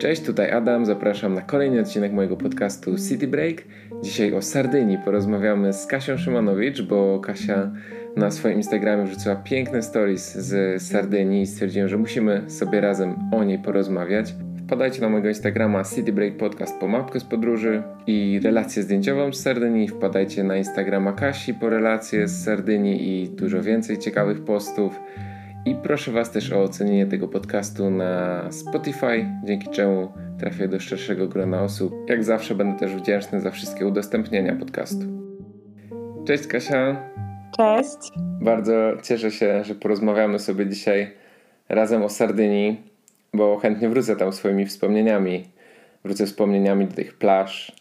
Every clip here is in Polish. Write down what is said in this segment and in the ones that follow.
Cześć, tutaj Adam, zapraszam na kolejny odcinek mojego podcastu City Break. Dzisiaj o Sardynii porozmawiamy z Kasią Szymanowicz, bo Kasia na swoim Instagramie wrzuciła piękne stories z Sardynii i stwierdziłem, że musimy sobie razem o niej porozmawiać. Wpadajcie na mojego Instagrama City Break Podcast po mapkę z podróży i relację zdjęciową z Sardynii. Wpadajcie na Instagrama Kasi po relacje z Sardynii i dużo więcej ciekawych postów. I proszę Was też o ocenienie tego podcastu na Spotify, dzięki czemu trafię do szerszego grona osób. Jak zawsze będę też wdzięczny za wszystkie udostępnienia podcastu. Cześć Kasia. Cześć. Bardzo cieszę się, że porozmawiamy sobie dzisiaj razem o Sardynii, bo chętnie wrócę tam swoimi wspomnieniami. Wrócę wspomnieniami do tych plaż,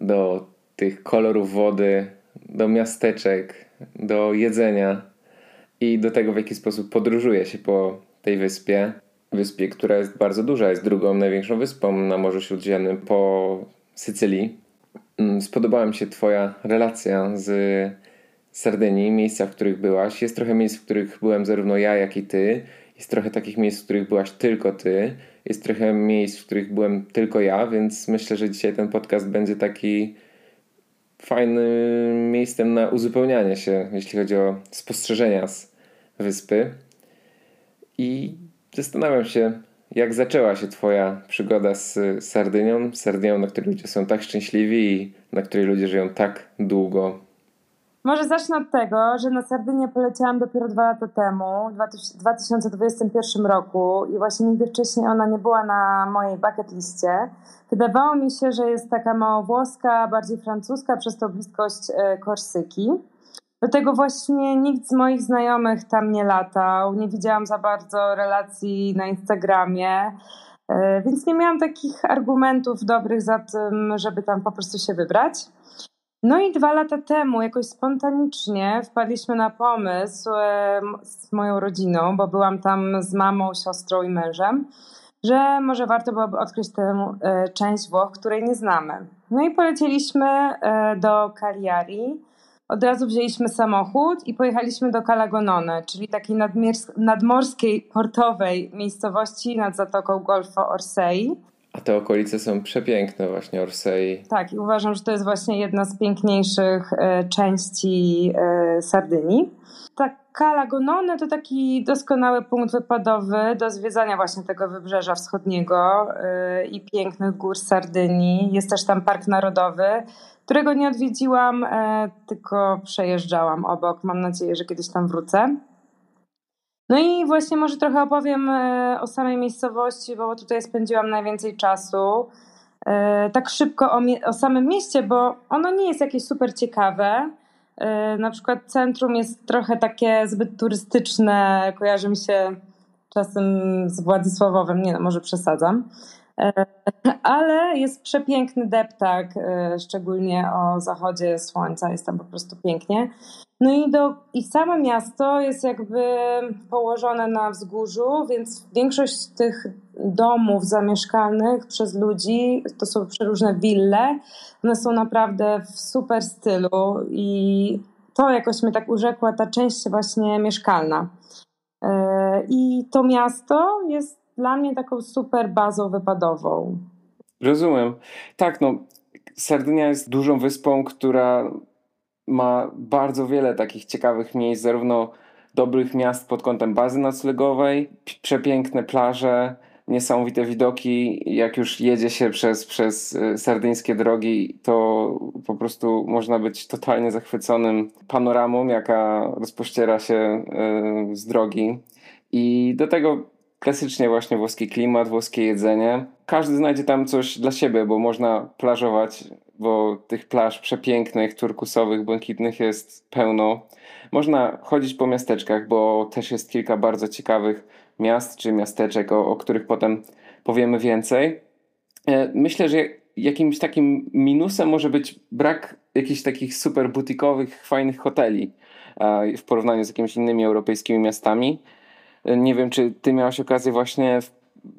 do tych kolorów wody, do miasteczek, do jedzenia i do tego, w jaki sposób podróżuje się po tej wyspie. Wyspie, która jest bardzo duża, jest drugą największą wyspą na Morzu Śródziemnym po Sycylii. Mm, spodobała mi się Twoja relacja z Sardynii, miejsca, w których byłaś. Jest trochę miejsc, w których byłem zarówno ja, jak i Ty. Jest trochę takich miejsc, w których byłaś tylko Ty. Jest trochę miejsc, w których byłem tylko ja, więc myślę, że dzisiaj ten podcast będzie taki fajnym miejscem na uzupełnianie się, jeśli chodzi o spostrzeżenia z wyspy. I zastanawiam się, jak zaczęła się Twoja przygoda z Sardynią, Sardynią, na której ludzie są tak szczęśliwi i na której ludzie żyją tak długo. Może zacznę od tego, że na Sardynię poleciałam dopiero dwa lata temu, w 2021 roku i właśnie nigdy wcześniej ona nie była na mojej bucket liście. Wydawało mi się, że jest taka mało włoska, bardziej francuska przez tą bliskość e, Korsyki. Do tego właśnie nikt z moich znajomych tam nie latał, nie widziałam za bardzo relacji na Instagramie, e, więc nie miałam takich argumentów dobrych za tym, żeby tam po prostu się wybrać. No i dwa lata temu, jakoś spontanicznie, wpadliśmy na pomysł e, z moją rodziną, bo byłam tam z mamą, siostrą i mężem, że może warto byłoby odkryć tę e, część Włoch, której nie znamy. No i polecieliśmy do Cagliari od razu wzięliśmy samochód i pojechaliśmy do Calagonone, czyli takiej nadmorskiej, portowej miejscowości nad Zatoką Golfo Orsei. A te okolice są przepiękne właśnie, Orsei. Tak, i uważam, że to jest właśnie jedna z piękniejszych e, części e, Sardynii. Tak, Calagonone to taki doskonały punkt wypadowy do zwiedzania właśnie tego wybrzeża wschodniego e, i pięknych gór Sardynii. Jest też tam park narodowy, którego nie odwiedziłam, tylko przejeżdżałam obok. Mam nadzieję, że kiedyś tam wrócę. No i właśnie może trochę opowiem e, o samej miejscowości, bo tutaj spędziłam najwięcej czasu. E, tak szybko o, o samym mieście, bo ono nie jest jakieś super ciekawe. Na przykład centrum jest trochę takie zbyt turystyczne, kojarzy mi się czasem z Władysławowem, nie no, może przesadzam. E, ale jest przepiękny deptak, e, szczególnie o zachodzie słońca, jest tam po prostu pięknie. No i, do, i same miasto jest jakby położone na wzgórzu, więc większość tych domów zamieszkanych przez ludzi to są przeróżne wille. One są naprawdę w super stylu i to jakoś mnie tak urzekła ta część właśnie mieszkalna. E, I to miasto jest dla mnie taką super bazą wypadową. Rozumiem. Tak, no Sardynia jest dużą wyspą, która ma bardzo wiele takich ciekawych miejsc, zarówno dobrych miast pod kątem bazy noclegowej, przepiękne plaże, niesamowite widoki. Jak już jedzie się przez, przez y, sardyńskie drogi, to po prostu można być totalnie zachwyconym panoramą, jaka rozpościera się y, z drogi. I do tego klasycznie właśnie włoski klimat, włoskie jedzenie. Każdy znajdzie tam coś dla siebie, bo można plażować, bo tych plaż przepięknych, turkusowych, błękitnych jest pełno. Można chodzić po miasteczkach, bo też jest kilka bardzo ciekawych miast czy miasteczek, o, o których potem powiemy więcej. E, myślę, że jakimś takim minusem może być brak jakichś takich super butikowych, fajnych hoteli w porównaniu z jakimiś innymi europejskimi miastami. Nie wiem, czy ty miałaś okazję właśnie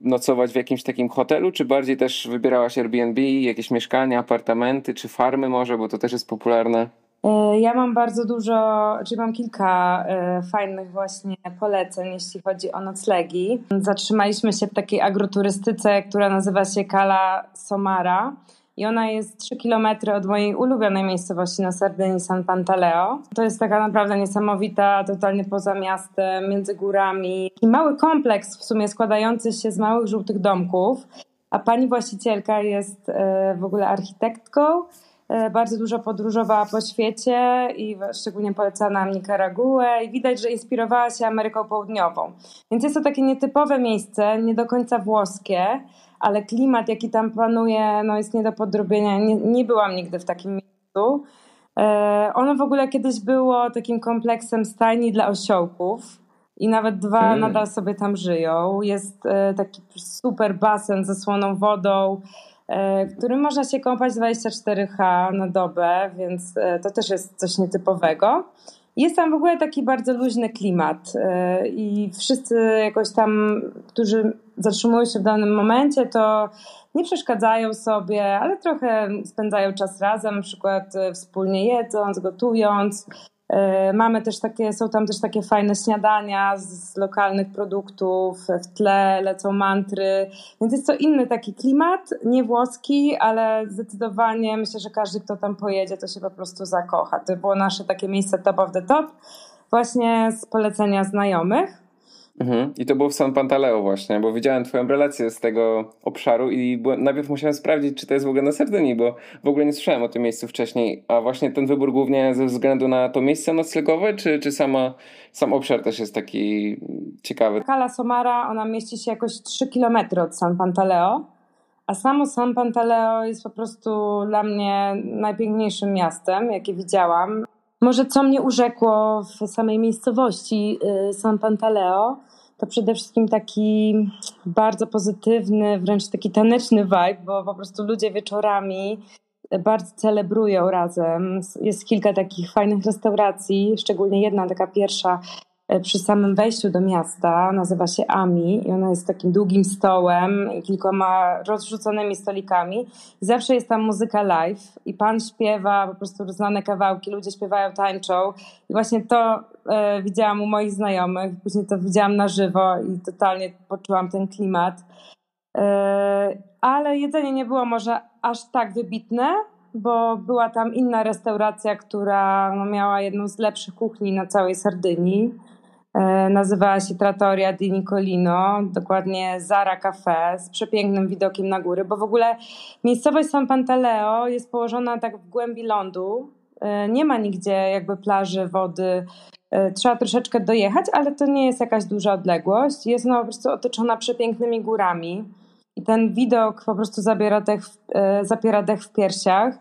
nocować w jakimś takim hotelu, czy bardziej też wybierałaś Airbnb, jakieś mieszkania, apartamenty, czy farmy może, bo to też jest popularne? E, ja mam bardzo dużo, czyli mam kilka e, fajnych właśnie poleceń, jeśli chodzi o noclegi. Zatrzymaliśmy się w takiej agroturystyce, która nazywa się Cala Somara i ona jest 3 km od mojej ulubionej miejscowości na Sardynii, San Pantaleo. To jest taka naprawdę niesamowita, totalnie poza miastem, między górami. I mały kompleks w sumie składający się z małych żółtych domków, a pani właścicielka jest e, w ogóle architektką E, bardzo dużo podróżowała po świecie i szczególnie polecała nam Nicaraguę i widać, że inspirowała się Ameryką Południową. Więc jest to takie nietypowe miejsce, nie do końca włoskie, ale klimat, jaki tam panuje, no jest nie do podrobienia. Nie, nie byłam nigdy w takim miejscu. E, ono w ogóle kiedyś było takim kompleksem stajni dla osiołków i nawet dwa mm. nadal sobie tam żyją. Jest e, taki super basen ze słoną wodą, E, którym można się kąpać 24H na dobę, więc to też jest coś nietypowego. Jest tam w ogóle taki bardzo luźny klimat e, i wszyscy jakoś tam, którzy zatrzymują się w danym momencie, to nie przeszkadzają sobie, ale trochę spędzają czas razem, na przykład wspólnie jedząc, gotując. E, mamy też takie, są tam też takie fajne śniadania z, z, lokalnych produktów, w tle lecą mantry, więc jest to inny taki klimat, nie włoski, ale zdecydowanie myślę, że każdy, kto tam pojedzie, to się po prostu zakocha. To było nasze takie miejsce top of the top, właśnie z polecenia znajomych. Mhm. I to było w San Pantaleo właśnie, bo widziałem twoją relację z tego obszaru i byłem, najpierw musiałem sprawdzić, czy to jest w ogóle na Sardynii, bo w ogóle nie słyszałem o tym miejscu wcześniej. A właśnie ten wybór głównie ze względu na to miejsce noclegowe, czy, czy sama, sam obszar też jest taki ciekawy? Cala Somara, ona mieści się jakoś 3 km od San Pantaleo, a samo San Pantaleo jest po prostu dla mnie najpiękniejszym miastem, jakie widziałam. Może co mnie urzekło w samej miejscowości y, San Pantaleo, to przede wszystkim taki bardzo pozytywny, wręcz taki taneczny vibe, bo po prostu ludzie wieczorami bardzo celebrują razem. Jest kilka takich fajnych restauracji, szczególnie jedna taka pierwsza przy samym wejściu do miasta. Nazywa się Ami i ona jest takim długim stołem i kilkoma rozrzuconymi stolikami. Zawsze jest tam muzyka live i pan śpiewa po prostu znane kawałki, ludzie śpiewają, tańczą. I właśnie to e, widziałam u moich znajomych, później to widziałam na żywo i totalnie poczułam ten klimat. E, ale jedzenie nie było może aż tak wybitne, bo była tam inna restauracja, która no, miała jedną z lepszych kuchni na całej Sardynii. E, nazywała się Trattoria di Nicolino, dokładnie Zara Cafe z przepięknym widokiem na góry, bo w ogóle miejscowość San Pantaleo jest położona tak w głębi lądu. E, nie ma nigdzie jakby plaży, wody. E, trzeba troszeczkę dojechać, ale to nie jest jakaś duża odległość. Jest ona po prostu otoczona przepięknymi górami. I ten widok po prostu zabiera dech, zapiera dech w piersiach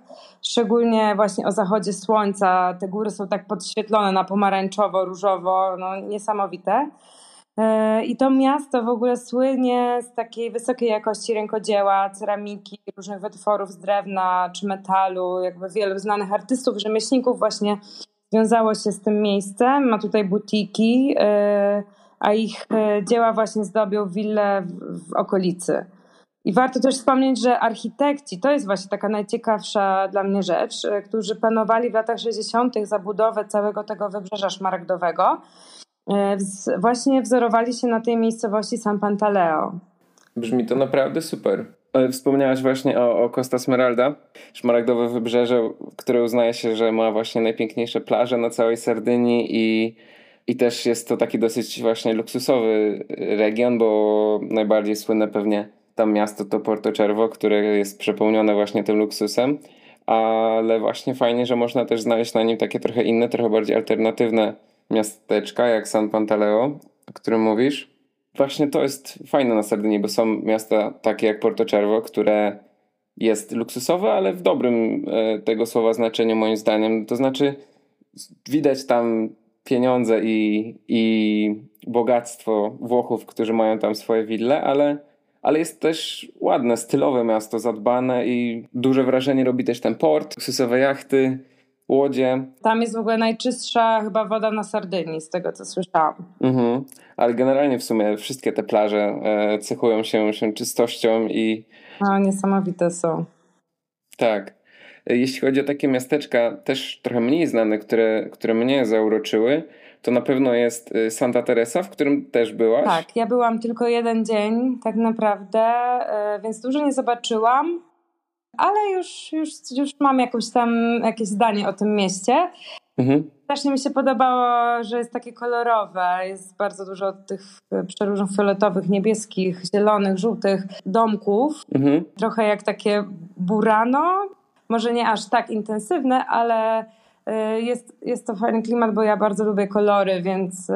szczególnie właśnie o zachodzie słońca. Te góry są tak podświetlone na pomarańczowo, różowo, no niesamowite. E, I to miasto w ogóle słynie z takiej wysokiej jakości rękodzieła, ceramiki, różnych wytworów z drewna czy metalu. Jakby wielu znanych artystów, rzemieślników właśnie związało się z tym miejscem. Ma tutaj butiki, e, a ich e, dzieła właśnie zdobią willę w okolicy. I warto też wspomnieć, że architekci, to jest właśnie taka najciekawsza dla mnie rzecz, e, którzy planowali w latach 60. zabudowę całego tego wybrzeża szmaragdowego, e, właśnie wzorowali się na tej miejscowości San Pantaleo. Brzmi to naprawdę super. Wspomniałaś właśnie o, o Costa Smeralda, szmaragdowe wybrzeże, które uznaje się, że ma właśnie najpiękniejsze plaże na całej Sardynii i, i też jest to taki dosyć właśnie luksusowy region, bo najbardziej słynne pewnie tam miasto to Porto Cervo, które jest przepełnione właśnie tym luksusem, ale właśnie fajnie, że można też znaleźć na nim takie trochę inne, trochę bardziej alternatywne miasteczka, jak San Pantaleo, o którym mówisz. Właśnie to jest fajne na Sardynii, bo są miasta takie jak Porto Cervo, które jest luksusowe, ale w dobrym e, tego słowa znaczeniu moim zdaniem. To znaczy widać tam pieniądze i, i bogactwo Włochów, którzy mają tam swoje wille, ale ale jest też ładne, stylowe miasto, zadbane i duże wrażenie robi też ten port, luksusowe jachty, łodzie. Tam jest w ogóle najczystsza chyba woda na Sardynii, z tego co słyszałam. Mhm. Ale generalnie w sumie wszystkie te plaże e, cechują się, się czystością i... No, niesamowite są. Tak. Jeśli chodzi o takie miasteczka też trochę mniej znane, które, które mnie zauroczyły, to na pewno jest y, Santa Teresa, w którym też byłaś. Tak, ja byłam tylko jeden dzień tak naprawdę, y, więc dużo nie zobaczyłam, ale już, już, już mam jakąś tam, jakieś zdanie o tym mieście. Mhm. Strasznie mi się podobało, że jest takie kolorowe. Jest bardzo dużo tych przeróżnych fioletowych, niebieskich, zielonych, żółtych domków. Mhm. Trochę jak takie burano. Może nie aż tak intensywne, ale jest, jest to fajny klimat, bo ja bardzo lubię kolory, więc y,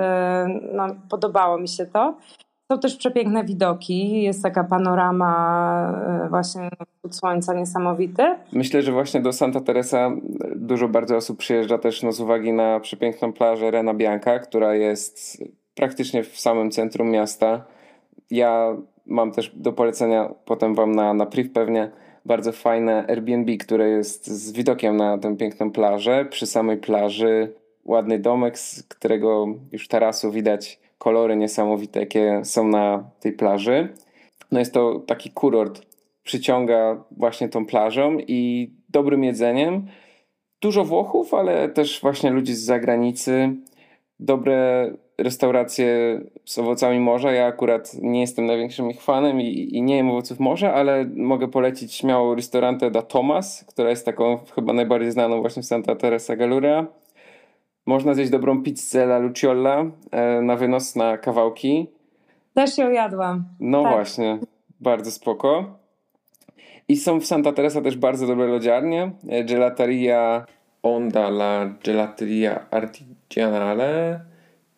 no, podobało mi się to. Są też przepiękne widoki, jest taka panorama e, właśnie słońca niesamowity. Myślę, że właśnie do Santa Teresa dużo bardzo osób przyjeżdża też no, z uwagi na przepiękną plażę Rena Bianca, która jest praktycznie w samym centrum miasta. Ja mam też do polecenia potem wam na, na priv pewnie bardzo fajne Airbnb, które jest z widokiem na tę piękną plażę. Przy samej plaży ładny domek, z którego już tarasu widać kolory niesamowite, jakie są na tej plaży. No jest to taki kurort, przyciąga właśnie tą plażą i dobrym jedzeniem. Dużo Włochów, ale też właśnie ludzi z zagranicy. Dobre restauracje z owocami morza. Ja akurat nie jestem największym ich fanem i, i nie jem owoców morza, ale mogę polecić śmiało restaurantę da Thomas, która jest taką chyba najbardziej znaną właśnie w Santa Teresa Gallurea. Można zjeść dobrą pizzę la Luciolla e, na wynos na kawałki. Też ją jadłam. No tak. właśnie, bardzo spoko. I są w Santa Teresa też bardzo dobre lodziarnie. E, gelateria Onda la Gelateria Artigianale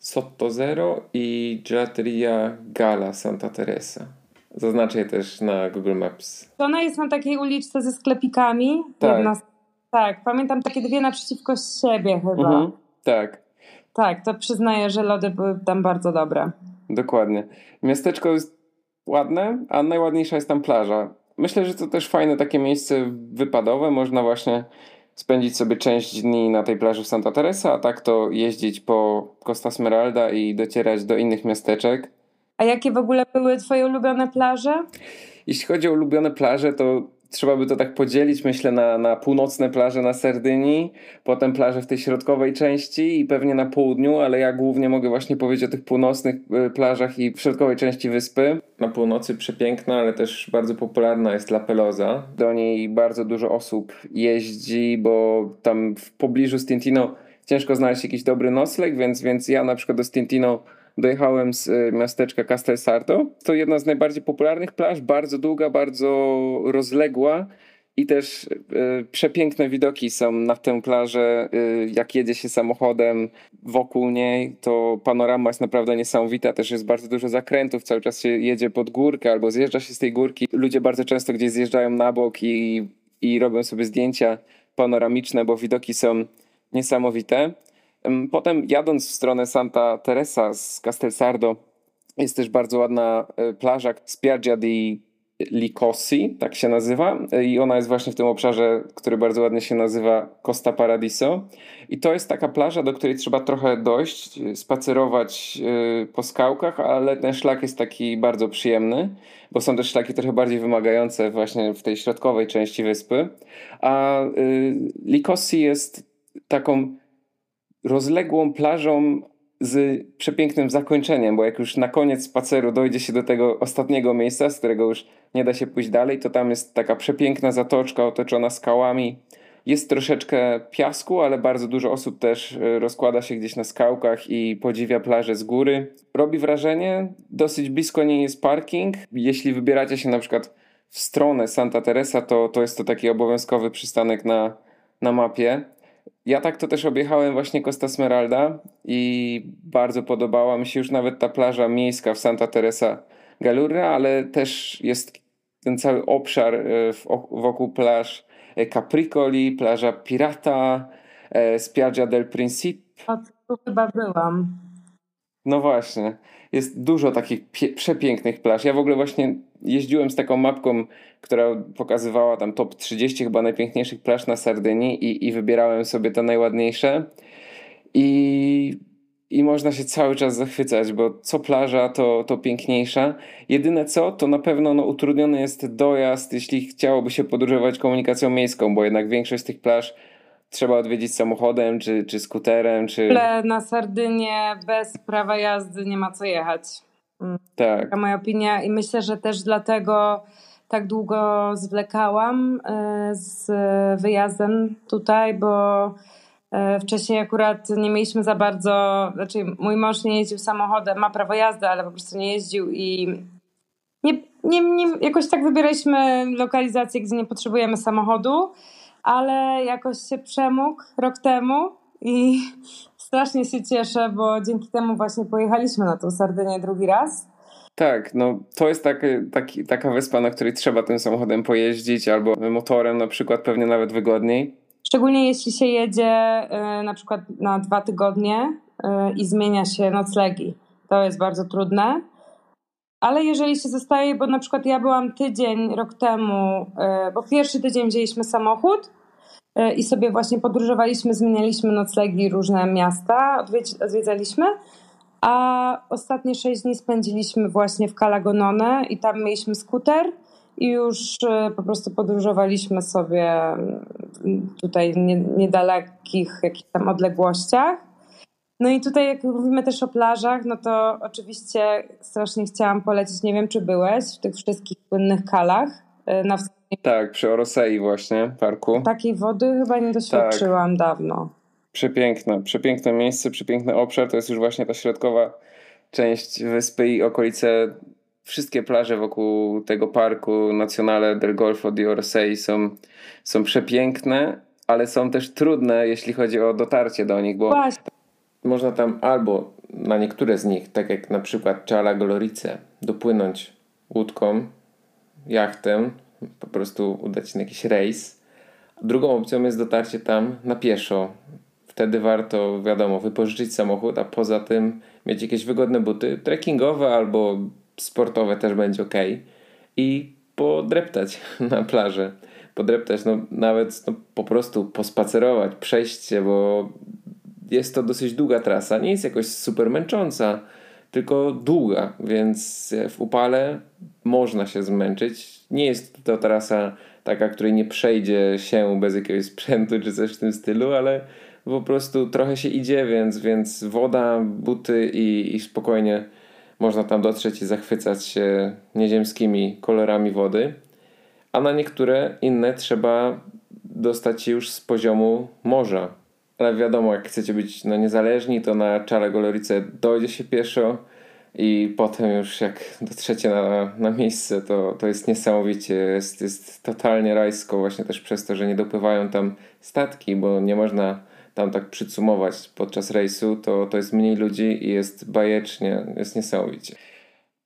Sotto Zero i Gelateria Gala Santa Teresa. Zaznaczę je też na Google Maps. Ona jest na takiej uliczce ze sklepikami. Tak. Jedna, tak, pamiętam takie dwie naprzeciwko siebie chyba. Mhm. Tak. Tak, to przyznaję, że lody były tam bardzo dobre. Dokładnie. Miasteczko jest ładne, a najładniejsza jest tam plaża. Myślę, że to też fajne takie miejsce wypadowe. Można właśnie spędzić sobie część dni na tej plaży w Santa Teresa, a tak to jeździć po Costa Smeralda i docierać do innych miasteczek. A jakie w ogóle były twoje ulubione plaże? Jeśli chodzi o ulubione plaże, to trzeba by to tak podzielić, myślę, na, na północne plaże na Sardynii, potem plaże w tej środkowej części i pewnie na południu, ale ja głównie mogę właśnie powiedzieć o tych północnych y, plażach i w środkowej części wyspy. Na północy przepiękna, ale też bardzo popularna jest La Pelosa. Do niej bardzo dużo osób jeździ, bo tam w pobliżu Stintino ciężko znaleźć jakiś dobry nocleg, więc, więc ja na przykład do Stintino dojechałem z e, miasteczka Castel Sardo. To jedna z najbardziej popularnych plaż, bardzo długa, bardzo rozległa i też y, przepiękne widoki są na tę plażę. Y, jak jedzie się samochodem wokół niej, to panorama jest naprawdę niesamowita. Też jest bardzo dużo zakrętów, cały czas się jedzie pod górkę albo zjeżdża się z tej górki. Ludzie bardzo często gdzieś zjeżdżają na bok i, i robią sobie zdjęcia panoramiczne, bo widoki są niesamowite. Potem jadąc w stronę Santa Teresa z Castelsardo jest też bardzo ładna e, plaża Spiaggia di Licosi, tak się nazywa e, i ona jest właśnie w tym obszarze, który bardzo ładnie się nazywa Costa Paradiso. I to jest taka plaża, do której trzeba trochę dojść, e, spacerować po skałkach, ale ten szlak jest taki bardzo przyjemny, bo są też szlaki trochę bardziej wymagające właśnie w tej środkowej części wyspy, a Licosi jest taką rozległą plażą z przepięknym zakończeniem, bo jak już na koniec spaceru dojdzie się do tego ostatniego miejsca, z którego już nie da się pójść dalej, to tam jest taka przepiękna zatoczka otoczona skałami. Jest troszeczkę piasku, ale bardzo dużo osób też e, rozkłada się gdzieś na skałkach i podziwia plażę z góry. Robi wrażenie, dosyć blisko niej jest parking. Jeśli wybieracie się na przykład w stronę Santa Teresa, to, to jest to taki obowiązkowy przystanek na, na mapie. Ja tak to też objechałem właśnie Costa Smeralda i bardzo podobała mi się już nawet ta plaża miejska w Santa Teresa Galurra, ale też jest ten cały obszar e, wokół plaż e, Capricoli, plaża Pirata, e, Spiaggia del Principe. A tu chyba byłam. No właśnie. Jest dużo takich przepięknych plaż. Ja w ogóle właśnie jeździłem z taką mapką, która pokazywała tam top 30 chyba najpiękniejszych plaż na Sardynii i, i wybierałem sobie te najładniejsze. I i można się cały czas zachwycać, bo co plaża, to, to piękniejsza. Jedyne co, to na pewno no, utrudniony jest dojazd, jeśli chciałoby się podróżować komunikacją miejską, bo jednak większość z tych plaż trzeba odwiedzić samochodem, czy, czy skuterem, czy... Ale na Sardynię bez prawa jazdy nie ma co jechać. Mm. Tak. Taka moja opinia i myślę, że też dlatego tak długo zwlekałam e, z wyjazdem tutaj, bo e, wcześniej akurat nie mieliśmy za bardzo, znaczy mój mąż nie jeździł samochodem, ma prawo jazdy, ale po prostu nie jeździł i nie, nie, nie, jakoś tak wybieraliśmy lokalizację, gdzie nie potrzebujemy samochodu, ale jakoś się przemógł rok temu i strasznie się cieszę, bo dzięki temu właśnie pojechaliśmy na tą Sardynię drugi raz. Tak, no to jest taki, taki, taka wyspa, na której trzeba tym samochodem pojeździć albo motorem na przykład, pewnie nawet wygodniej. Szczególnie jeśli się jedzie y, na przykład na dwa tygodnie y, i zmienia się noclegi. To jest bardzo trudne. Ale jeżeli się zostaje, bo na przykład ja byłam tydzień rok temu, y, bo pierwszy tydzień wzięliśmy samochód i sobie właśnie podróżowaliśmy, zmienialiśmy noclegi, różne miasta odwiedzaliśmy. A ostatnie sześć dni spędziliśmy właśnie w Kalagonone i tam mieliśmy skuter i już e, po prostu podróżowaliśmy sobie mm, tutaj niedalekich jakichś tam odległościach. No i tutaj jak mówimy też o plażach, no to oczywiście strasznie chciałam polecić, nie wiem czy byłeś w tych wszystkich płynnych kalach e, na Tak, przy Orosei właśnie, parku. Takiej wody chyba nie doświadczyłam tak. dawno. Przepiękne, przepiękne miejsce, przepiękny obszar. To jest już właśnie ta środkowa część wyspy i okolice. Wszystkie plaże wokół tego parku Nazionale del Golfo di Orsay są, są przepiękne, ale są też trudne, jeśli chodzi o dotarcie do nich, bo właśnie. Można tam albo na niektóre z nich, tak jak na przykład Czala Glorice, dopłynąć łódką, jachtem, po prostu udać się na jakiś rejs. Drugą opcją jest dotarcie tam na pieszo, wtedy warto, wiadomo, wypożyczyć samochód, a poza tym mieć jakieś wygodne buty, trekkingowe albo sportowe też będzie ok. I podreptać na plaży. Podreptać, no nawet no, po prostu pospacerować, przejść się, bo jest to dosyć długa trasa. Nie jest jakoś super męcząca, tylko długa, więc w upale można się zmęczyć. Nie jest to trasa taka, której nie przejdzie się bez jakiegoś sprzętu czy coś w tym stylu, ale po prostu trochę się idzie, więc, więc woda, buty i, i spokojnie można tam dotrzeć i zachwycać się nieziemskimi kolorami wody. A na niektóre inne trzeba dostać się już z poziomu morza. Ale wiadomo, jak chcecie być no, niezależni, to na Czale Golorice dojdzie się pieszo i potem już jak dotrzecie na, na miejsce, to, to jest niesamowicie, jest, jest totalnie rajsko właśnie też przez to, że nie dopływają tam statki, bo nie można tam tak przysumować podczas rejsu, to, to jest mniej ludzi i jest bajecznie, jest niesamowicie.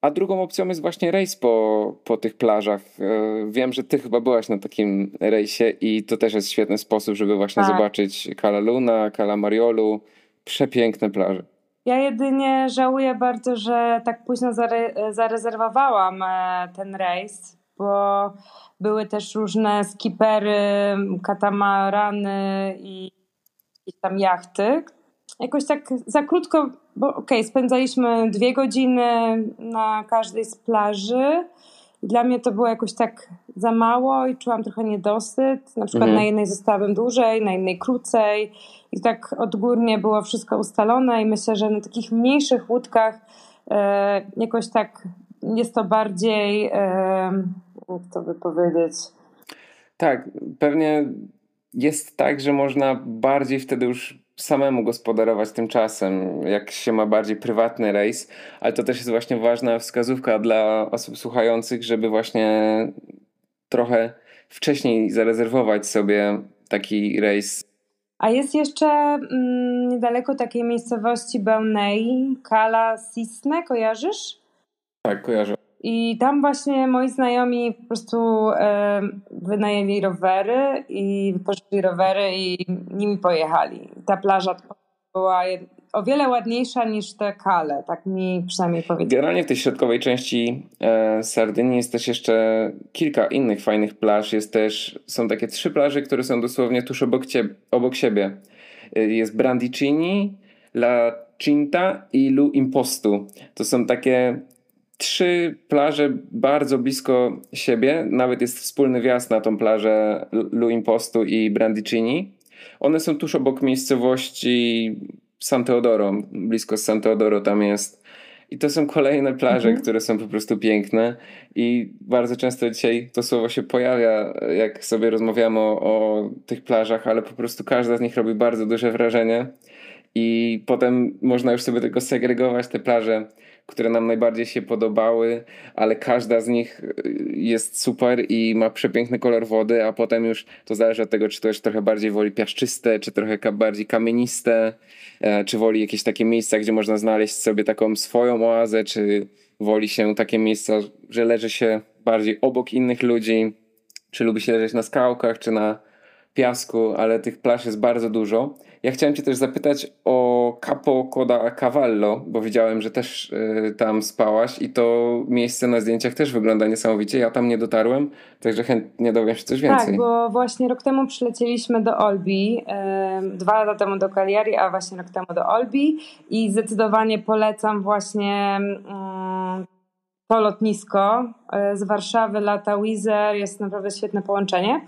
A drugą opcją jest właśnie rejs po, po tych plażach. E, wiem, że ty chyba byłaś na takim rejsie i to też jest świetny sposób, żeby właśnie tak. zobaczyć Cala Luna, Cala Mariolu. Przepiękne plaże. Ja jedynie żałuję bardzo, że tak późno zare zarezerwowałam e, ten rejs, bo były też różne skipery, katamarany i jakieś tam jachty. Jakoś tak za krótko, bo okej, okay, spędzaliśmy dwie godziny na każdej z plaży. Dla mnie to było jakoś tak za mało i czułam trochę niedosyt. Na przykład mhm. na jednej zostałabym dłużej, na innej krócej. I tak odgórnie było wszystko ustalone i myślę, że na takich mniejszych łódkach e, jakoś tak jest to bardziej, e, jak to by powiedzieć... Tak, pewnie jest tak, że można bardziej wtedy już samemu gospodarować tym czasem, jak się ma bardziej prywatny rejs, ale to też jest właśnie ważna wskazówka dla osób słuchających, żeby właśnie trochę wcześniej zarezerwować sobie taki rejs. A jest jeszcze mm, niedaleko takiej miejscowości Bełnei, Kala Sisne, kojarzysz? Tak, kojarzę. I tam właśnie moi znajomi po prostu e, wynajęli rowery i wypożyczyli rowery i nimi pojechali. Ta plaża była o wiele ładniejsza niż te kale, tak mi przynajmniej powiedzieli. Generalnie w tej środkowej części e, Sardynii jest też jeszcze kilka innych fajnych plaż. Jest też, są takie trzy plaże, które są dosłownie tuż obok, obok siebie. E, jest Brandicini, La Cinta i Lu Impostu. To są takie trzy plaże bardzo blisko siebie. Nawet jest wspólny wjazd na tą plażę Lu Impostu i Brandicini. One są tuż obok miejscowości San Teodoro. Blisko San Teodoro tam jest. I to są kolejne plaże, mhm. które są po prostu piękne. I bardzo często dzisiaj to słowo się pojawia, jak sobie rozmawiamy o, o tych plażach, ale po prostu każda z nich robi bardzo duże wrażenie. I potem można już sobie tylko segregować te plaże które nam najbardziej się podobały, ale każda z nich y, jest super i ma przepiękny kolor wody, a potem już to zależy od tego, czy ktoś trochę bardziej woli piaszczyste, czy trochę bardziej kamieniste, e, czy woli jakieś takie miejsca, gdzie można znaleźć sobie taką swoją oazę, czy woli się takie miejsca, że leży się bardziej obok innych ludzi, czy lubi się leżeć na skałkach, czy na piasku, ale tych plaż jest bardzo dużo. Ja chciałem Cię też zapytać o Capo Coda Cavallo, bo widziałem, że też y, tam spałaś i to miejsce na zdjęciach też wygląda niesamowicie. Ja tam nie dotarłem, także chętnie dowiem się coś więcej. Tak, bo właśnie rok temu przylecieliśmy do Olbi, y, dwa lata temu do Cagliari, a właśnie rok temu do Olbi i zdecydowanie polecam właśnie y, to lotnisko. Z Warszawy lata Wizer, jest naprawdę świetne połączenie.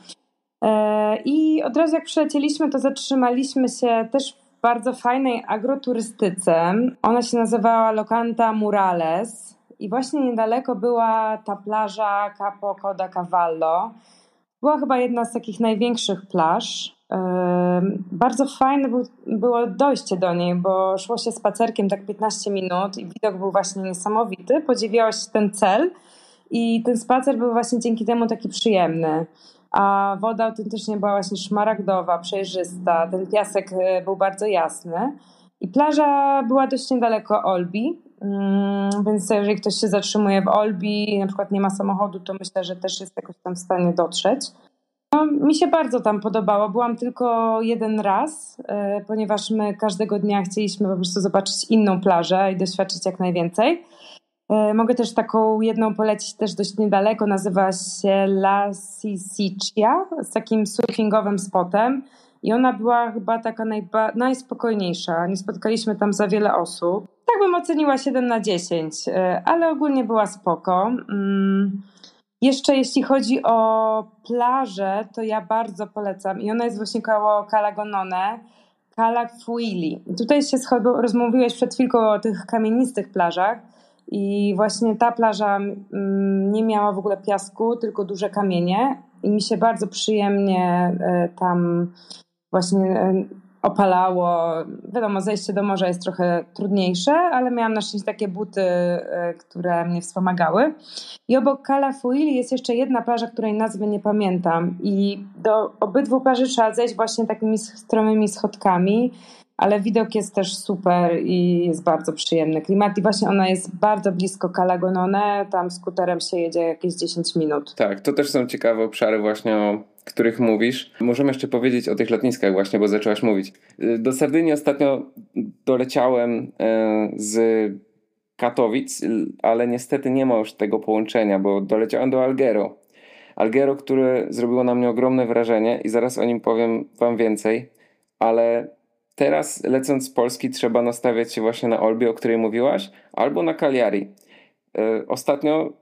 E, I od razu jak przylecieliśmy, to zatrzymaliśmy się też w bardzo fajnej agroturystyce. Ona się nazywała Locanta Murales i właśnie niedaleko była ta plaża Capo Coda Cavallo. Była chyba jedna z takich największych plaż. E, bardzo fajne było dojście do niej, bo szło się spacerkiem tak 15 minut i widok był właśnie niesamowity. Podziwiało się ten cel i ten spacer był właśnie dzięki temu taki przyjemny a woda autentycznie była właśnie szmaragdowa, przejrzysta, ten piasek e, był bardzo jasny i plaża była dość niedaleko Olbi, mm, więc jeżeli ktoś się zatrzymuje w Olbi i na przykład nie ma samochodu, to myślę, że też jest jakoś tam w stanie dotrzeć. No, mi się bardzo tam podobało. Byłam tylko jeden raz, e, ponieważ my każdego dnia chcieliśmy po prostu zobaczyć inną plażę i doświadczyć jak najwięcej. E, mogę też taką jedną polecić też dość niedaleko, nazywa się La Sisicia, z takim surfingowym spotem i ona była chyba taka najba- najspokojniejsza. Nie spotkaliśmy tam za wiele osób. Tak bym oceniła 7 na 10, e, ale ogólnie była spoko. Mm. Jeszcze jeśli chodzi o plażę, to ja bardzo polecam i ona jest właśnie koło Calagonone, Calafuili. Tutaj się rozmówiłeś przed chwilką o tych kamienistych plażach. I właśnie ta plaża mm, nie miała w ogóle piasku, tylko duże kamienie. I mi się bardzo przyjemnie e, tam właśnie e, opalało. Wiadomo, zejście do morza jest trochę trudniejsze, ale miałam na szczęście takie buty, e, które mnie wspomagały. I obok Calafuili jest jeszcze jedna plaża, której nazwy nie pamiętam. I do obydwu plaży trzeba zejść właśnie takimi stromymi schodkami ale widok jest też super i jest bardzo przyjemny klimat. I właśnie ona jest bardzo blisko Calagonone, tam skuterem się jedzie jakieś 10 minut. Tak, to też są ciekawe obszary właśnie o których mówisz. Możemy jeszcze powiedzieć o tych lotniskach właśnie, bo zaczęłaś mówić. Do Sardynii ostatnio doleciałem e, z Katowic, ale niestety nie ma już tego połączenia, bo doleciałem do Algero. Algero, które zrobiło na mnie ogromne wrażenie i zaraz o nim powiem wam więcej, ale Teraz lecąc z Polski trzeba nastawiać się właśnie na Olbie, o której mówiłaś, albo na Cagliari. E, ostatnio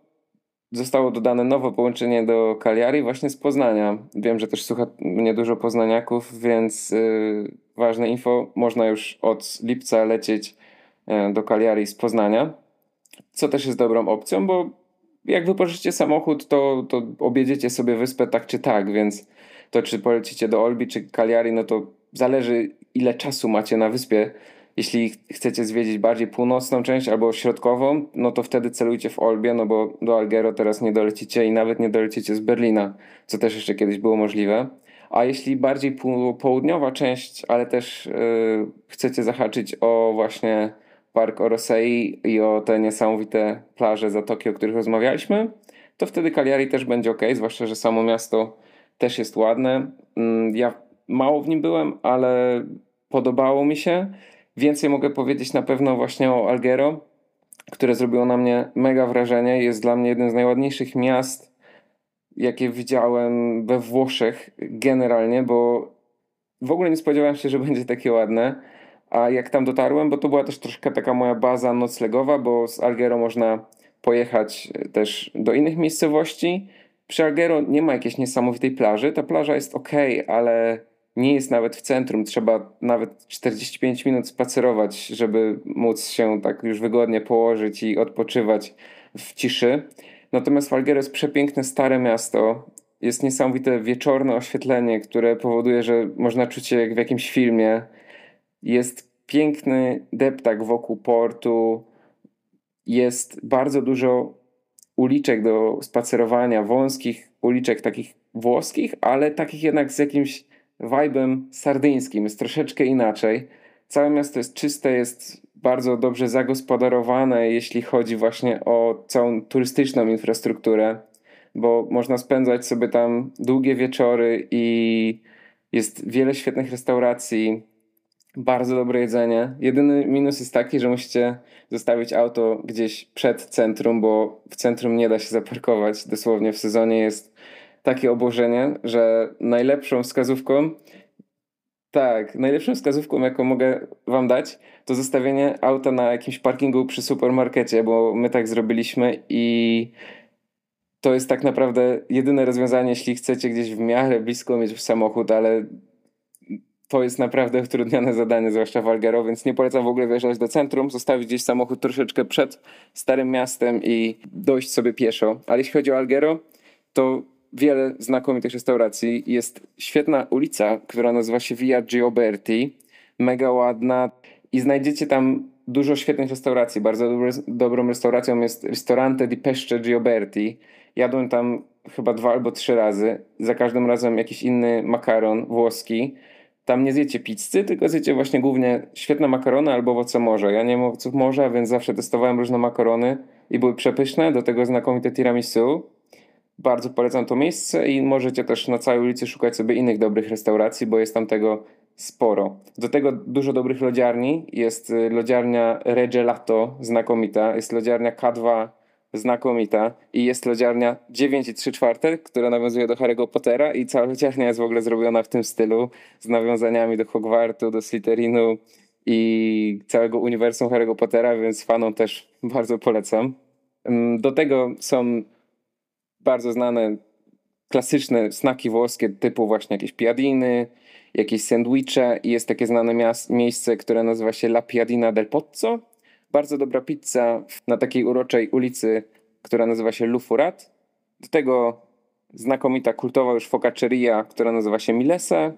zostało dodane nowe połączenie do Cagliari właśnie z Poznania. Wiem, że też słucha mnie dużo poznaniaków, więc yy, ważne info, można już od lipca lecieć yy, do Cagliari z Poznania, co też jest dobrą opcją, bo jak wypożyczycie samochód, to, to objedziecie sobie wyspę tak czy tak, więc to czy polecicie do Olbi czy Cagliari, no to zależy ile czasu macie na wyspie. Jeśli chcecie zwiedzić bardziej północną część albo środkową, no to wtedy celujcie w Olbie, no bo do Algero teraz nie dolecicie i nawet nie dolecicie z Berlina, co też jeszcze kiedyś było możliwe. A jeśli bardziej południowa część, ale też yy, chcecie zahaczyć o właśnie Park Orosei i o te niesamowite plaże Zatoki, o których rozmawialiśmy, to wtedy Cagliari też będzie ok, zwłaszcza, że samo miasto też jest ładne. Mm, ja mało w nim byłem, ale podobało mi się. Więcej mogę powiedzieć na pewno właśnie o Algero, które zrobiło na mnie mega wrażenie. Jest dla mnie jednym z najładniejszych miast, jakie widziałem we Włoszech generalnie, bo w ogóle nie spodziewałem się, że będzie takie ładne. A jak tam dotarłem, bo to była też troszkę taka moja baza noclegowa, bo z Algero można pojechać też do innych miejscowości. Przy Algero nie ma jakiejś niesamowitej plaży. Ta plaża jest ok, ale nie jest nawet w centrum. Trzeba nawet 45 minut spacerować, żeby móc się tak już wygodnie położyć i odpoczywać w ciszy. Natomiast Algero jest przepiękne, stare miasto. Jest niesamowite wieczorne oświetlenie, które powoduje, że można czuć się jak w jakimś filmie. Jest piękny deptak wokół portu. Jest bardzo dużo uliczek do spacerowania, wąskich uliczek takich włoskich, ale takich jednak z jakimś vibem sardyńskim. Jest troszeczkę inaczej. Całe miasto jest czyste, jest bardzo dobrze zagospodarowane, jeśli chodzi właśnie o całą turystyczną infrastrukturę, bo można spędzać sobie tam długie wieczory i jest wiele świetnych restauracji, bardzo dobre jedzenie. Jedyny minus jest taki, że musicie zostawić auto gdzieś przed centrum, bo w centrum nie da się zaparkować. Dosłownie w sezonie jest takie obłożenie, że najlepszą wskazówką tak, najlepszą wskazówką, jaką mogę wam dać, to zostawienie auta na jakimś parkingu przy supermarkecie, bo my tak zrobiliśmy i to jest tak naprawdę jedyne rozwiązanie, jeśli chcecie gdzieś w miarę blisko mieć samochód, ale to jest naprawdę utrudnione zadanie, zwłaszcza w Algero, więc nie polecam w ogóle wjeżdżać do centrum, zostawić gdzieś samochód troszeczkę przed starym miastem i dojść sobie pieszo. Ale jeśli chodzi o Algero, to wiele znakomitych restauracji. Jest świetna ulica, która nazywa się Via Gioberti. Mega ładna i znajdziecie tam dużo świetnych restauracji. Bardzo dobry, dobrą restauracją jest Ristorante di Pesce Gioberti. Jadłem tam chyba dwa albo trzy razy. Za każdym razem jakiś inny makaron włoski. Tam nie zjecie pizzy, tylko zjecie właśnie głównie świetne makarony albo owoce morza. Ja nie mam owoców morza, więc zawsze testowałem różne makarony i były przepyszne. Do tego znakomite tiramisu. Bardzo polecam to miejsce i możecie też na całej ulicy szukać sobie innych dobrych restauracji, bo jest tam tego sporo. Do tego dużo dobrych lodziarni. Jest y, lodziarnia Regelato, znakomita. Jest lodziarnia K2, znakomita. I jest lodziarnia 9 i 3 czwarte, która nawiązuje do Harry'ego Pottera i cała lodziarnia jest w ogóle zrobiona w tym stylu, z nawiązaniami do Hogwartu, do Slytherinu i całego uniwersum Harry'ego Pottera, więc fanom też bardzo polecam. Mm, do tego są bardzo znane klasyczne snaki włoskie typu właśnie jakieś piadiny, jakieś sandwiche i jest takie znane miejsce, które nazywa się La Piadina del Pozzo. Bardzo dobra pizza na takiej uroczej ulicy, która nazywa się Lufurat. Do tego znakomita kultowa już focacceria, która nazywa się Milesa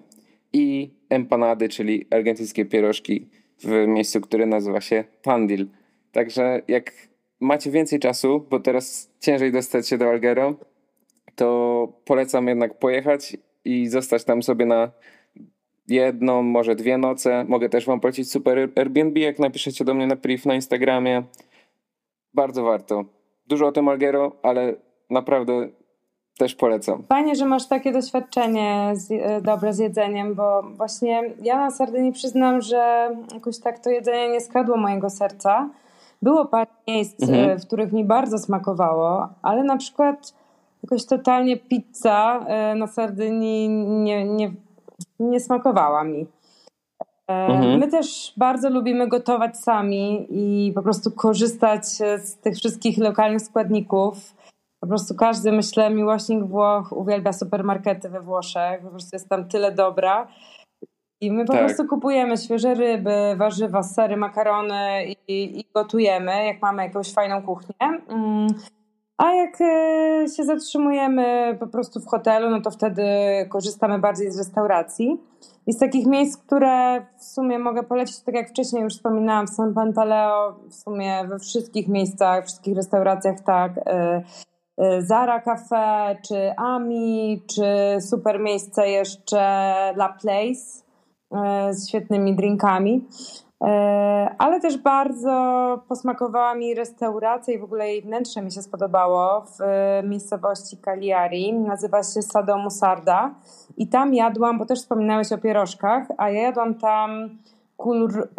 i empanady, czyli argentyńskie pierożki w miejscu, które nazywa się Tandil. Także jak macie więcej czasu, bo teraz ciężej dostać się do Algero, to polecam jednak pojechać i zostać tam sobie na jedną, może dwie noce. Mogę też wam polecić super Airbnb, jak napiszecie do mnie na priv na Instagramie. Bardzo warto. Dużo o tym Algero, ale naprawdę też polecam. Fajnie, że masz takie doświadczenie z, e, dobre z jedzeniem, bo właśnie ja na Sardynii przyznam, że jakoś tak to jedzenie nie skradło mojego serca. Było parę miejsc, mhm. E, w których mi bardzo smakowało, ale na przykład jakoś totalnie pizza e, na Sardynii nie, nie, nie smakowała mi. E, mhm. My też bardzo lubimy gotować sami i po prostu korzystać z tych wszystkich lokalnych składników. Po prostu każdy, myślę, miłośnik Włoch uwielbia supermarkety we Włoszech. Po prostu jest tam tyle dobra. I my po tak. prostu kupujemy świeże ryby, warzywa, sery, makarony i, i, gotujemy, jak mamy jakąś fajną kuchnię. Mm. A jak e, się zatrzymujemy po prostu w hotelu, no to wtedy korzystamy bardziej z restauracji. I z takich miejsc, które w sumie mogę polecić, tak jak wcześniej już wspominałam, w San Pantaleo, w sumie we wszystkich miejscach, wszystkich restauracjach, tak. E, e, Zara Cafe, czy Ami, czy super miejsce jeszcze La Place z świetnymi drinkami. E, ale też bardzo posmakowała mi restauracja i w ogóle jej wnętrze mi się spodobało w e, miejscowości Cagliari. Nazywa się Sado Musarda i tam jadłam, bo też wspominałeś o pierożkach, a ja jadłam tam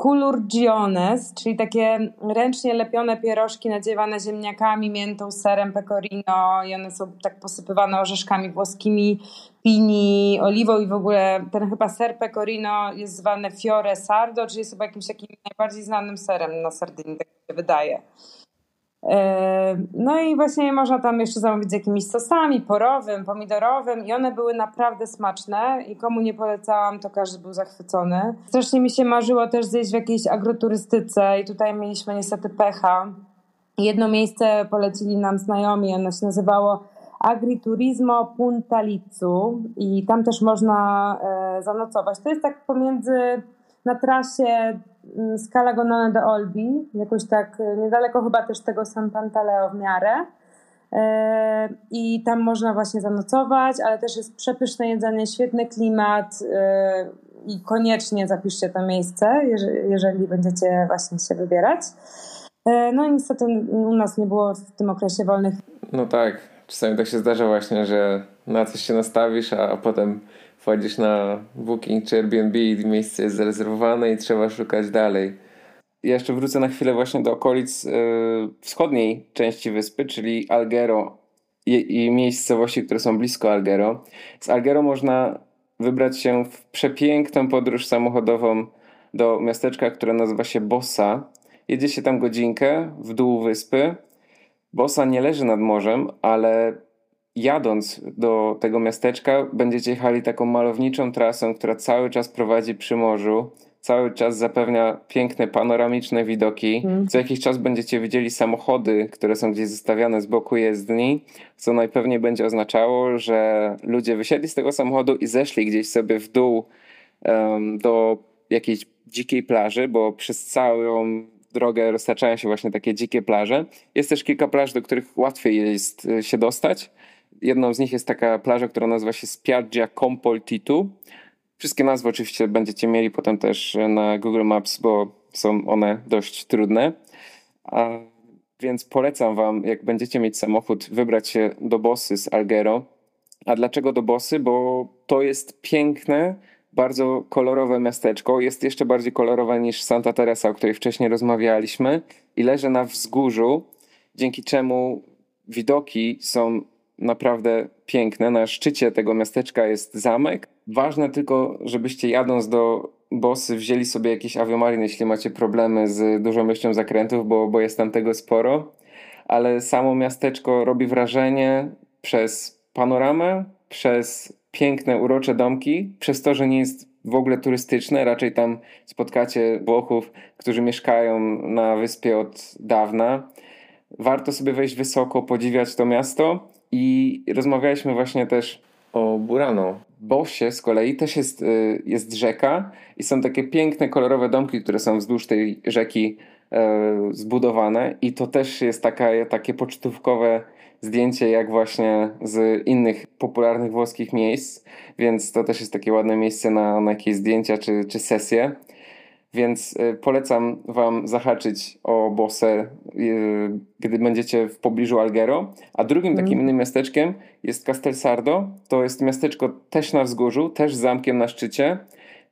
culurgiones, czyli takie ręcznie lepione pierożki nadziewane ziemniakami, miętą, serem pecorino i one są tak posypywane orzeszkami włoskimi, pini, oliwą i w ogóle ten chyba ser pecorino jest zwany fiore sardo, czyli jest chyba jakimś takim najbardziej znanym serem na Sardynii, tak się wydaje. E, no i właśnie można tam jeszcze zamówić z jakimiś sosami, porowym, pomidorowym i one były naprawdę smaczne i komu nie polecałam, to każdy był zachwycony. Strasznie mi się marzyło też zjeść w jakiejś agroturystyce i tutaj mieliśmy niestety pecha. Jedno miejsce polecili nam znajomi, ono się nazywało Agriturismo Punta Licu i tam też można e, zanocować. To jest tak pomiędzy na trasie mm, Scala Gonone do Olbi, jakoś tak y, niedaleko chyba też tego San Pantaleo w miarę. E, I tam można właśnie zanocować, ale też jest przepyszne jedzenie, świetny klimat i koniecznie zapiszcie to miejsce, jeżeli będziecie właśnie się wybierać. E, no i niestety u nas nie było w tym okresie wolnych. No tak, czasami tak się zdarza właśnie, że na coś się nastawisz, a potem wchodzisz na Booking czy Airbnb i miejsce jest zarezerwowane i trzeba szukać dalej. Ja jeszcze wrócę na chwilę właśnie do okolic yy, wschodniej części wyspy, czyli Algero i, i miejscowości, które są blisko Algero. Z Algero można wybrać się w przepiękną podróż samochodową do miasteczka, które nazywa się Bossa. Jedzie się tam godzinkę w dół wyspy. Bossa nie leży nad morzem, ale jadąc do tego miasteczka, będziecie jechali taką malowniczą trasą, która cały czas prowadzi przy morzu, cały czas zapewnia piękne, panoramiczne widoki. Mm. Co jakiś czas będziecie widzieli samochody, które są gdzieś zostawiane z boku jezdni, co najpewniej będzie oznaczało, że ludzie wysiedli z tego samochodu i zeszli gdzieś sobie w dół um, do jakiejś dzikiej plaży, bo przez całą drogę roztaczają się właśnie takie dzikie plaże. Jest też kilka plaż, do których łatwiej jest e, się dostać. Jedną z nich jest taka plaża, która nazywa się Spiaggia Compoltitu. Wszystkie nazwy oczywiście będziecie mieli potem też na Google Maps, bo są one dość trudne. A więc polecam Wam, jak będziecie mieć samochód, wybrać się do Bossy z Algero. A dlaczego do Bossy? Bo to jest piękne, bardzo kolorowe miasteczko. Jest jeszcze bardziej kolorowe niż Santa Teresa, o której wcześniej rozmawialiśmy, i leży na wzgórzu, dzięki czemu widoki są naprawdę piękne. Na szczycie tego miasteczka jest zamek. Ważne tylko, żebyście jadąc do Bosy wzięli sobie jakiś aviomarin, jeśli macie problemy z dużą ilością zakrętów, bo, bo jest tam tego sporo. Ale samo miasteczko robi wrażenie przez panoramę, przez piękne, urocze domki, przez to, że nie jest w ogóle turystyczne. Raczej tam spotkacie Włochów, którzy mieszkają na wyspie od dawna. Warto sobie wejść wysoko, podziwiać to miasto i rozmawialiśmy właśnie też o Burano. Bosie z kolei też jest, y, jest rzeka i są takie piękne, kolorowe domki, które są wzdłuż tej rzeki e, zbudowane i to też jest taka, takie pocztówkowe zdjęcie jak właśnie z innych popularnych włoskich miejsc, więc to też jest takie ładne miejsce na, na jakieś zdjęcia czy, czy sesje. Więc y, polecam Wam zahaczyć o Bosę, y, gdy będziecie w pobliżu Algero. A drugim takim mm. innym miasteczkiem jest Castelsardo. To jest miasteczko też na wzgórzu, też z zamkiem na szczycie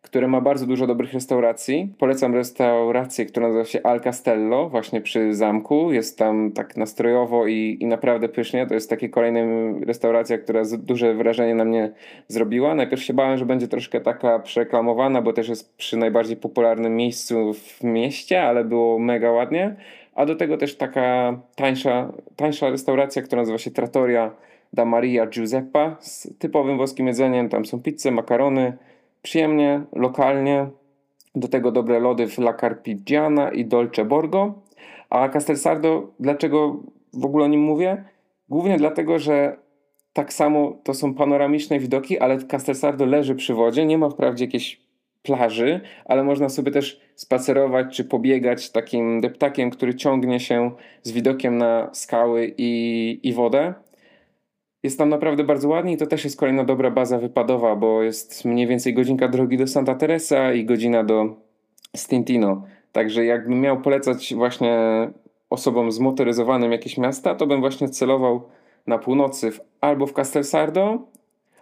które ma bardzo dużo dobrych restauracji. Polecam restaurację, która nazywa się Al Castello, właśnie przy zamku. Jest tam tak nastrojowo i, i naprawdę pysznie. To jest takie kolejna restauracja, która duże wrażenie na mnie zrobiła. Najpierw się bałem, że będzie troszkę taka przereklamowana, bo też jest przy najbardziej popularnym miejscu w mieście, ale było mega ładnie. A do tego też taka tańsza, tańsza restauracja, która nazywa się Trattoria da Maria Giuseppa z typowym włoskim jedzeniem. Tam są pizze, makarony, przyjemnie, lokalnie. Do tego dobre lody w La Carpigiana i Dolce Borgo. A Castelsardo, dlaczego w ogóle o nim mówię? Głównie dlatego, że tak samo to są panoramiczne widoki, ale Castelsardo leży przy wodzie. Nie ma wprawdzie jakiejś plaży, ale można sobie też spacerować czy pobiegać takim deptakiem, który ciągnie się z widokiem na skały i, i wodę. Jest tam naprawdę bardzo ładnie i to też jest kolejna dobra baza wypadowa, bo jest mniej więcej godzinka drogi do Santa Teresa i godzina do Stintino. Także jakbym miał polecać właśnie osobom zmotoryzowanym jakieś miasta, to bym właśnie celował na północy w, albo w Castelsardo,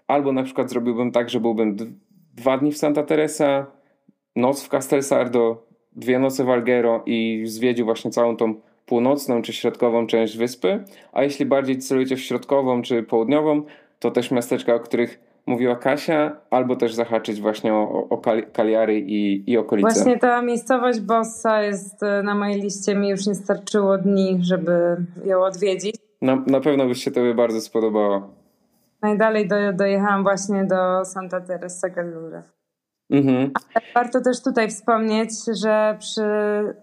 albo na przykład zrobiłbym tak, że byłbym dwa dni w Santa Teresa, noc w Castelsardo, dwie noce w Alghero i zwiedził właśnie całą tą północną czy środkową część wyspy, a jeśli bardziej celujecie w środkową czy południową, to też miasteczka, o których mówiła Kasia, albo też zahaczyć właśnie o, o Kaliary i, i okolice. Właśnie ta miejscowość Bossa jest e, na mojej liście, mi już nie starczyło dni, żeby ją odwiedzić. Na, na pewno by się tobie bardzo spodobało. Najdalej do, dojechałam właśnie do Santa Teresa Gallura. Mhm. Warto też tutaj wspomnieć, że przy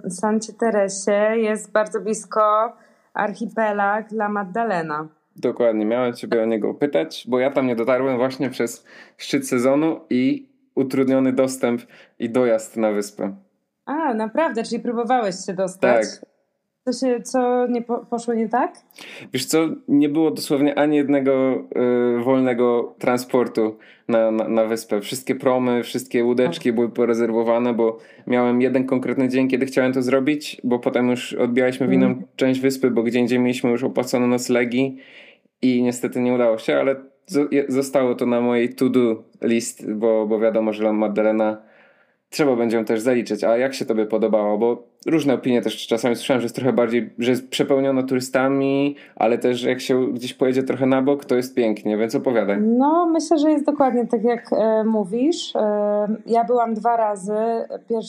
Sancie Teresie jest bardzo blisko archipelag La Maddalena. Dokładnie, miałem Ciebie o niego pytać, bo ja tam nie dotarłem właśnie przez szczyt sezonu i utrudniony dostęp i dojazd na wyspę. A, naprawdę? Czyli próbowałeś się dostać? Tak. Co, się, co nie po, poszło nie tak? Wiesz co, nie było dosłownie ani jednego y, wolnego transportu na, na, na, wyspę. Wszystkie promy, wszystkie łódeczki były porezerwowane, bo miałem jeden konkretny dzień, kiedy chciałem to zrobić, bo potem już odbijaliśmy w inną mm. część wyspy, bo gdzie indziej mieliśmy już opłacone noclegi i niestety nie udało się, ale zostało to na mojej to-do list, bo, bo wiadomo, że Magdalena trzeba będzie ją też zaliczyć. A jak się tobie podobało? Bo różne opinie też czasami słyszałem, że jest trochę bardziej, że jest przepełniona turystami, ale też jak się gdzieś pojedzie trochę na bok, to jest pięknie, więc opowiadaj. No, myślę, że jest dokładnie tak jak e, mówisz. E, ja byłam dwa razy.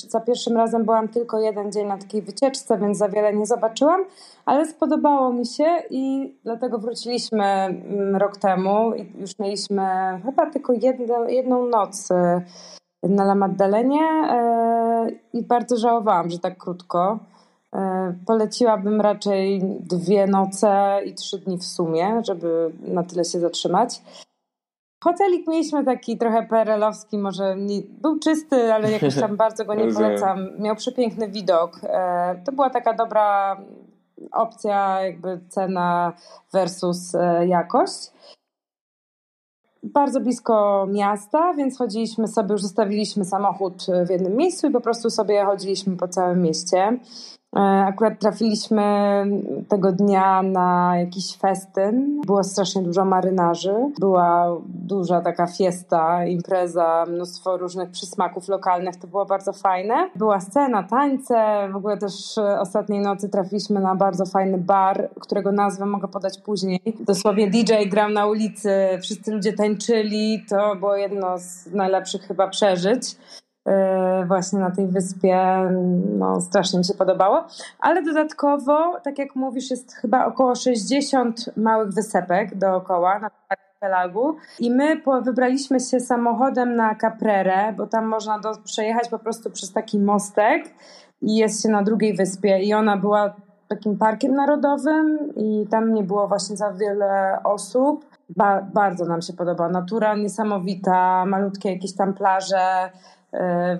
za pierwszym razem byłam tylko jeden dzień na takiej wycieczce, więc za wiele nie zobaczyłam, ale spodobało mi się i dlatego wróciliśmy mm, rok temu i już mieliśmy chyba tylko jedno, jedną noc e, na La Maddalenie e, i bardzo żałowałam, że tak krótko. E, poleciłabym raczej dwie noce i trzy dni w sumie, żeby na tyle się zatrzymać. Hotelik mieliśmy taki trochę perelowski, może nie, był czysty, ale jakoś tam bardzo go nie polecam. Miał przepiękny widok. E, to była taka dobra opcja, jakby cena versus jakość bardzo blisko miasta, więc chodziliśmy sobie, już zostawiliśmy samochód w jednym miejscu i po prostu sobie chodziliśmy po całym mieście. E, akurat trafiliśmy tego dnia na jakiś festyn. Było strasznie dużo marynarzy. Była duża taka fiesta, impreza, mnóstwo różnych przysmaków lokalnych. To było bardzo fajne. Była scena, tańce. W ogóle też ostatniej nocy trafiliśmy na bardzo fajny bar, którego nazwę mogę podać później. Dosłownie DJ grał na ulicy, wszyscy ludzie tańczyli. To było jedno z najlepszych chyba przeżyć. E, właśnie na tej wyspie. No, strasznie mi się podobało. Ale dodatkowo, tak jak mówisz, jest chyba około 60 małych wysepek dookoła na archipelagu. I my wybraliśmy się samochodem na Caprere, bo tam można do, przejechać po prostu przez taki mostek i jest się na drugiej wyspie. I ona była takim parkiem narodowym i tam nie było właśnie za wiele osób. Ba bardzo nam się podoba. Natura niesamowita, malutkie jakieś tam plaże,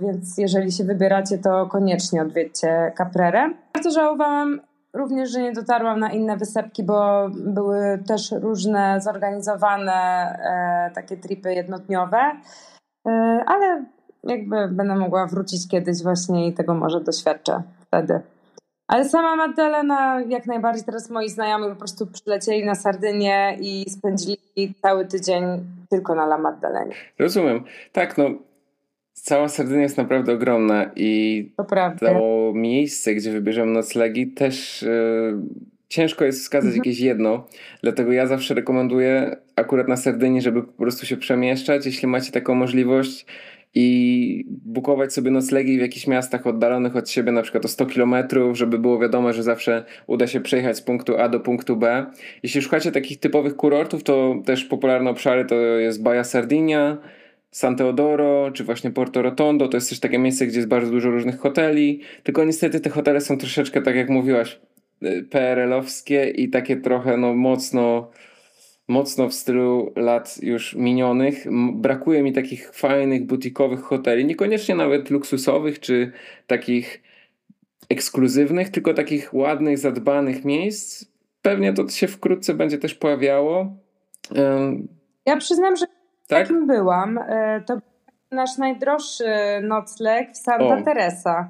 więc jeżeli się wybieracie, to koniecznie odwiedźcie Caprere. Bardzo żałowałam również, że nie dotarłam na inne wysepki, bo były też różne zorganizowane e, takie tripy jednodniowe, e, ale jakby będę mogła wrócić kiedyś właśnie i tego może doświadczę wtedy. Ale sama Magdalena, jak najbardziej teraz moi znajomi po prostu przylecieli na Sardynię i spędzili cały tydzień tylko na La Maddalenie. Rozumiem. Tak, no cała Sardynia jest naprawdę ogromna i to, to miejsce, gdzie wybierzemy noclegi też yy, ciężko jest wskazać mhm. jakieś jedno, dlatego ja zawsze rekomenduję akurat na Sardynii, żeby po prostu się przemieszczać, jeśli macie taką możliwość i bukować sobie noclegi w jakichś miastach oddalonych od siebie na przykład o 100 km, żeby było wiadomo, że zawsze uda się przejechać z punktu A do punktu B. Jeśli szukacie takich typowych kurortów, to też popularne obszary to jest Baja Sardinia, San Teodoro, czy właśnie Porto Rotondo, to jest też takie miejsce, gdzie jest bardzo dużo różnych hoteli, tylko niestety te hotele są troszeczkę, tak jak mówiłaś, y, PRL-owskie i takie trochę no mocno mocno w stylu lat już minionych. Brakuje mi takich fajnych, butikowych hoteli, niekoniecznie nawet luksusowych, czy takich ekskluzywnych, tylko takich ładnych, zadbanych miejsc. Pewnie to się wkrótce będzie też pojawiało. Ja przyznam, że tak? Takim byłam. E, to nasz najdroższy nocleg w Santa o. Teresa.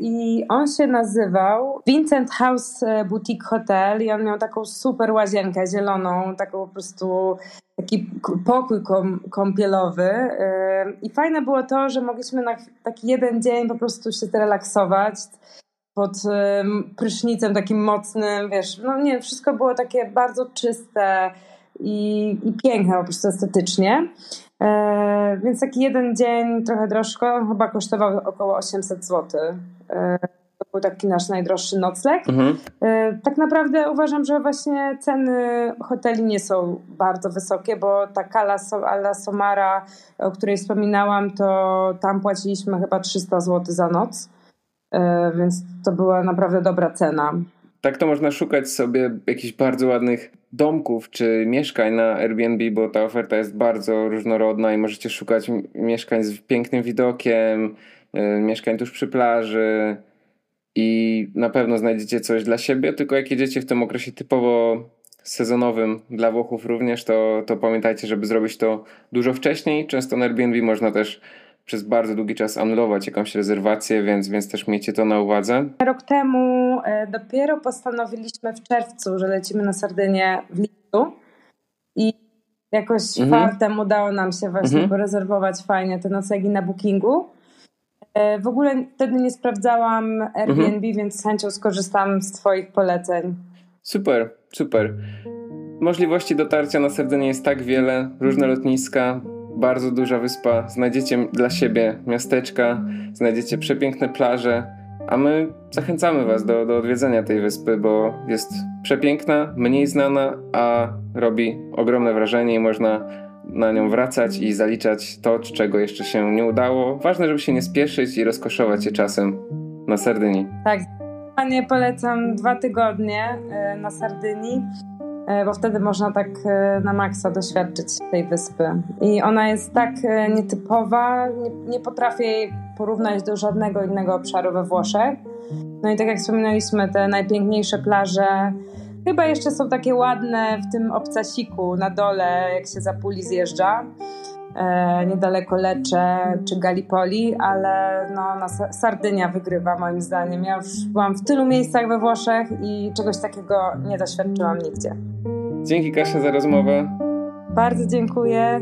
I on się nazywał Vincent House Boutique Hotel i on miał taką super łazienkę zieloną, taką po prostu taki pokój kąpielowy. I fajne było to, że mogliśmy na taki jeden dzień po prostu się zrelaksować pod prysznicem takim mocnym, wiesz, no nie, wszystko było takie bardzo czyste i, i piękne po prostu estetycznie. E, więc taki jeden dzień, trochę drożko, chyba kosztował około 800 zł. E, to był taki nasz najdroższy nocleg. Mhm. E, tak naprawdę uważam, że właśnie ceny hoteli nie są bardzo wysokie, bo ta Cala Alla Somara, o której wspominałam, to tam płaciliśmy chyba 300 zł za noc. E, więc to była naprawdę dobra cena. Tak to można szukać sobie jakichś bardzo ładnych domków czy mieszkań na Airbnb, bo ta oferta jest bardzo różnorodna i możecie szukać mieszkań z pięknym widokiem, e, mieszkań tuż przy plaży i na pewno znajdziecie coś dla siebie, tylko jak jedziecie w tym okresie typowo sezonowym dla Włochów również, to, to pamiętajcie, żeby zrobić to dużo wcześniej. Często na Airbnb można też przez bardzo długi czas anulować jakąś rezerwację, więc, więc też miejcie to na uwadze. Rok temu e, dopiero postanowiliśmy w czerwcu, że lecimy na Sardynię w lipcu i jakoś mhm. fartem udało nam się właśnie mhm. porezerwować fajnie te noclegi na bookingu. E, w ogóle wtedy nie sprawdzałam Airbnb, mhm. więc z chęcią skorzystam z Twoich poleceń. Super, super. Możliwości dotarcia na Sardynię jest tak wiele, różne lotniska, bardzo duża wyspa, znajdziecie dla siebie miasteczka, znajdziecie przepiękne plaże, a my zachęcamy Was do, do odwiedzenia tej wyspy, bo jest przepiękna, mniej znana, a robi ogromne wrażenie i można na nią wracać i zaliczać to, czego jeszcze się nie udało. Ważne, żeby się nie spieszyć i rozkoszować się czasem na Sardynii. Tak, nie polecam dwa tygodnie e, na Sardynii. E, bo wtedy można tak e, na maksa doświadczyć tej wyspy. I ona jest tak e, nietypowa, nie, nie potrafię jej porównać do żadnego innego obszaru we Włoszech. No i tak jak wspominaliśmy, te najpiękniejsze plaże chyba jeszcze są takie ładne w tym obcasiku na dole, jak się za puli zjeżdża. E, niedaleko Lecce czy Gallipoli, ale no, na Sardynia wygrywa moim zdaniem. Ja już byłam w tylu miejscach we Włoszech i czegoś takiego nie doświadczyłam nigdzie. Dzięki Kasia za rozmowę. Bardzo dziękuję.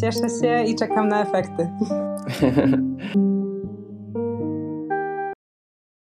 Cieszę się i czekam na efekty.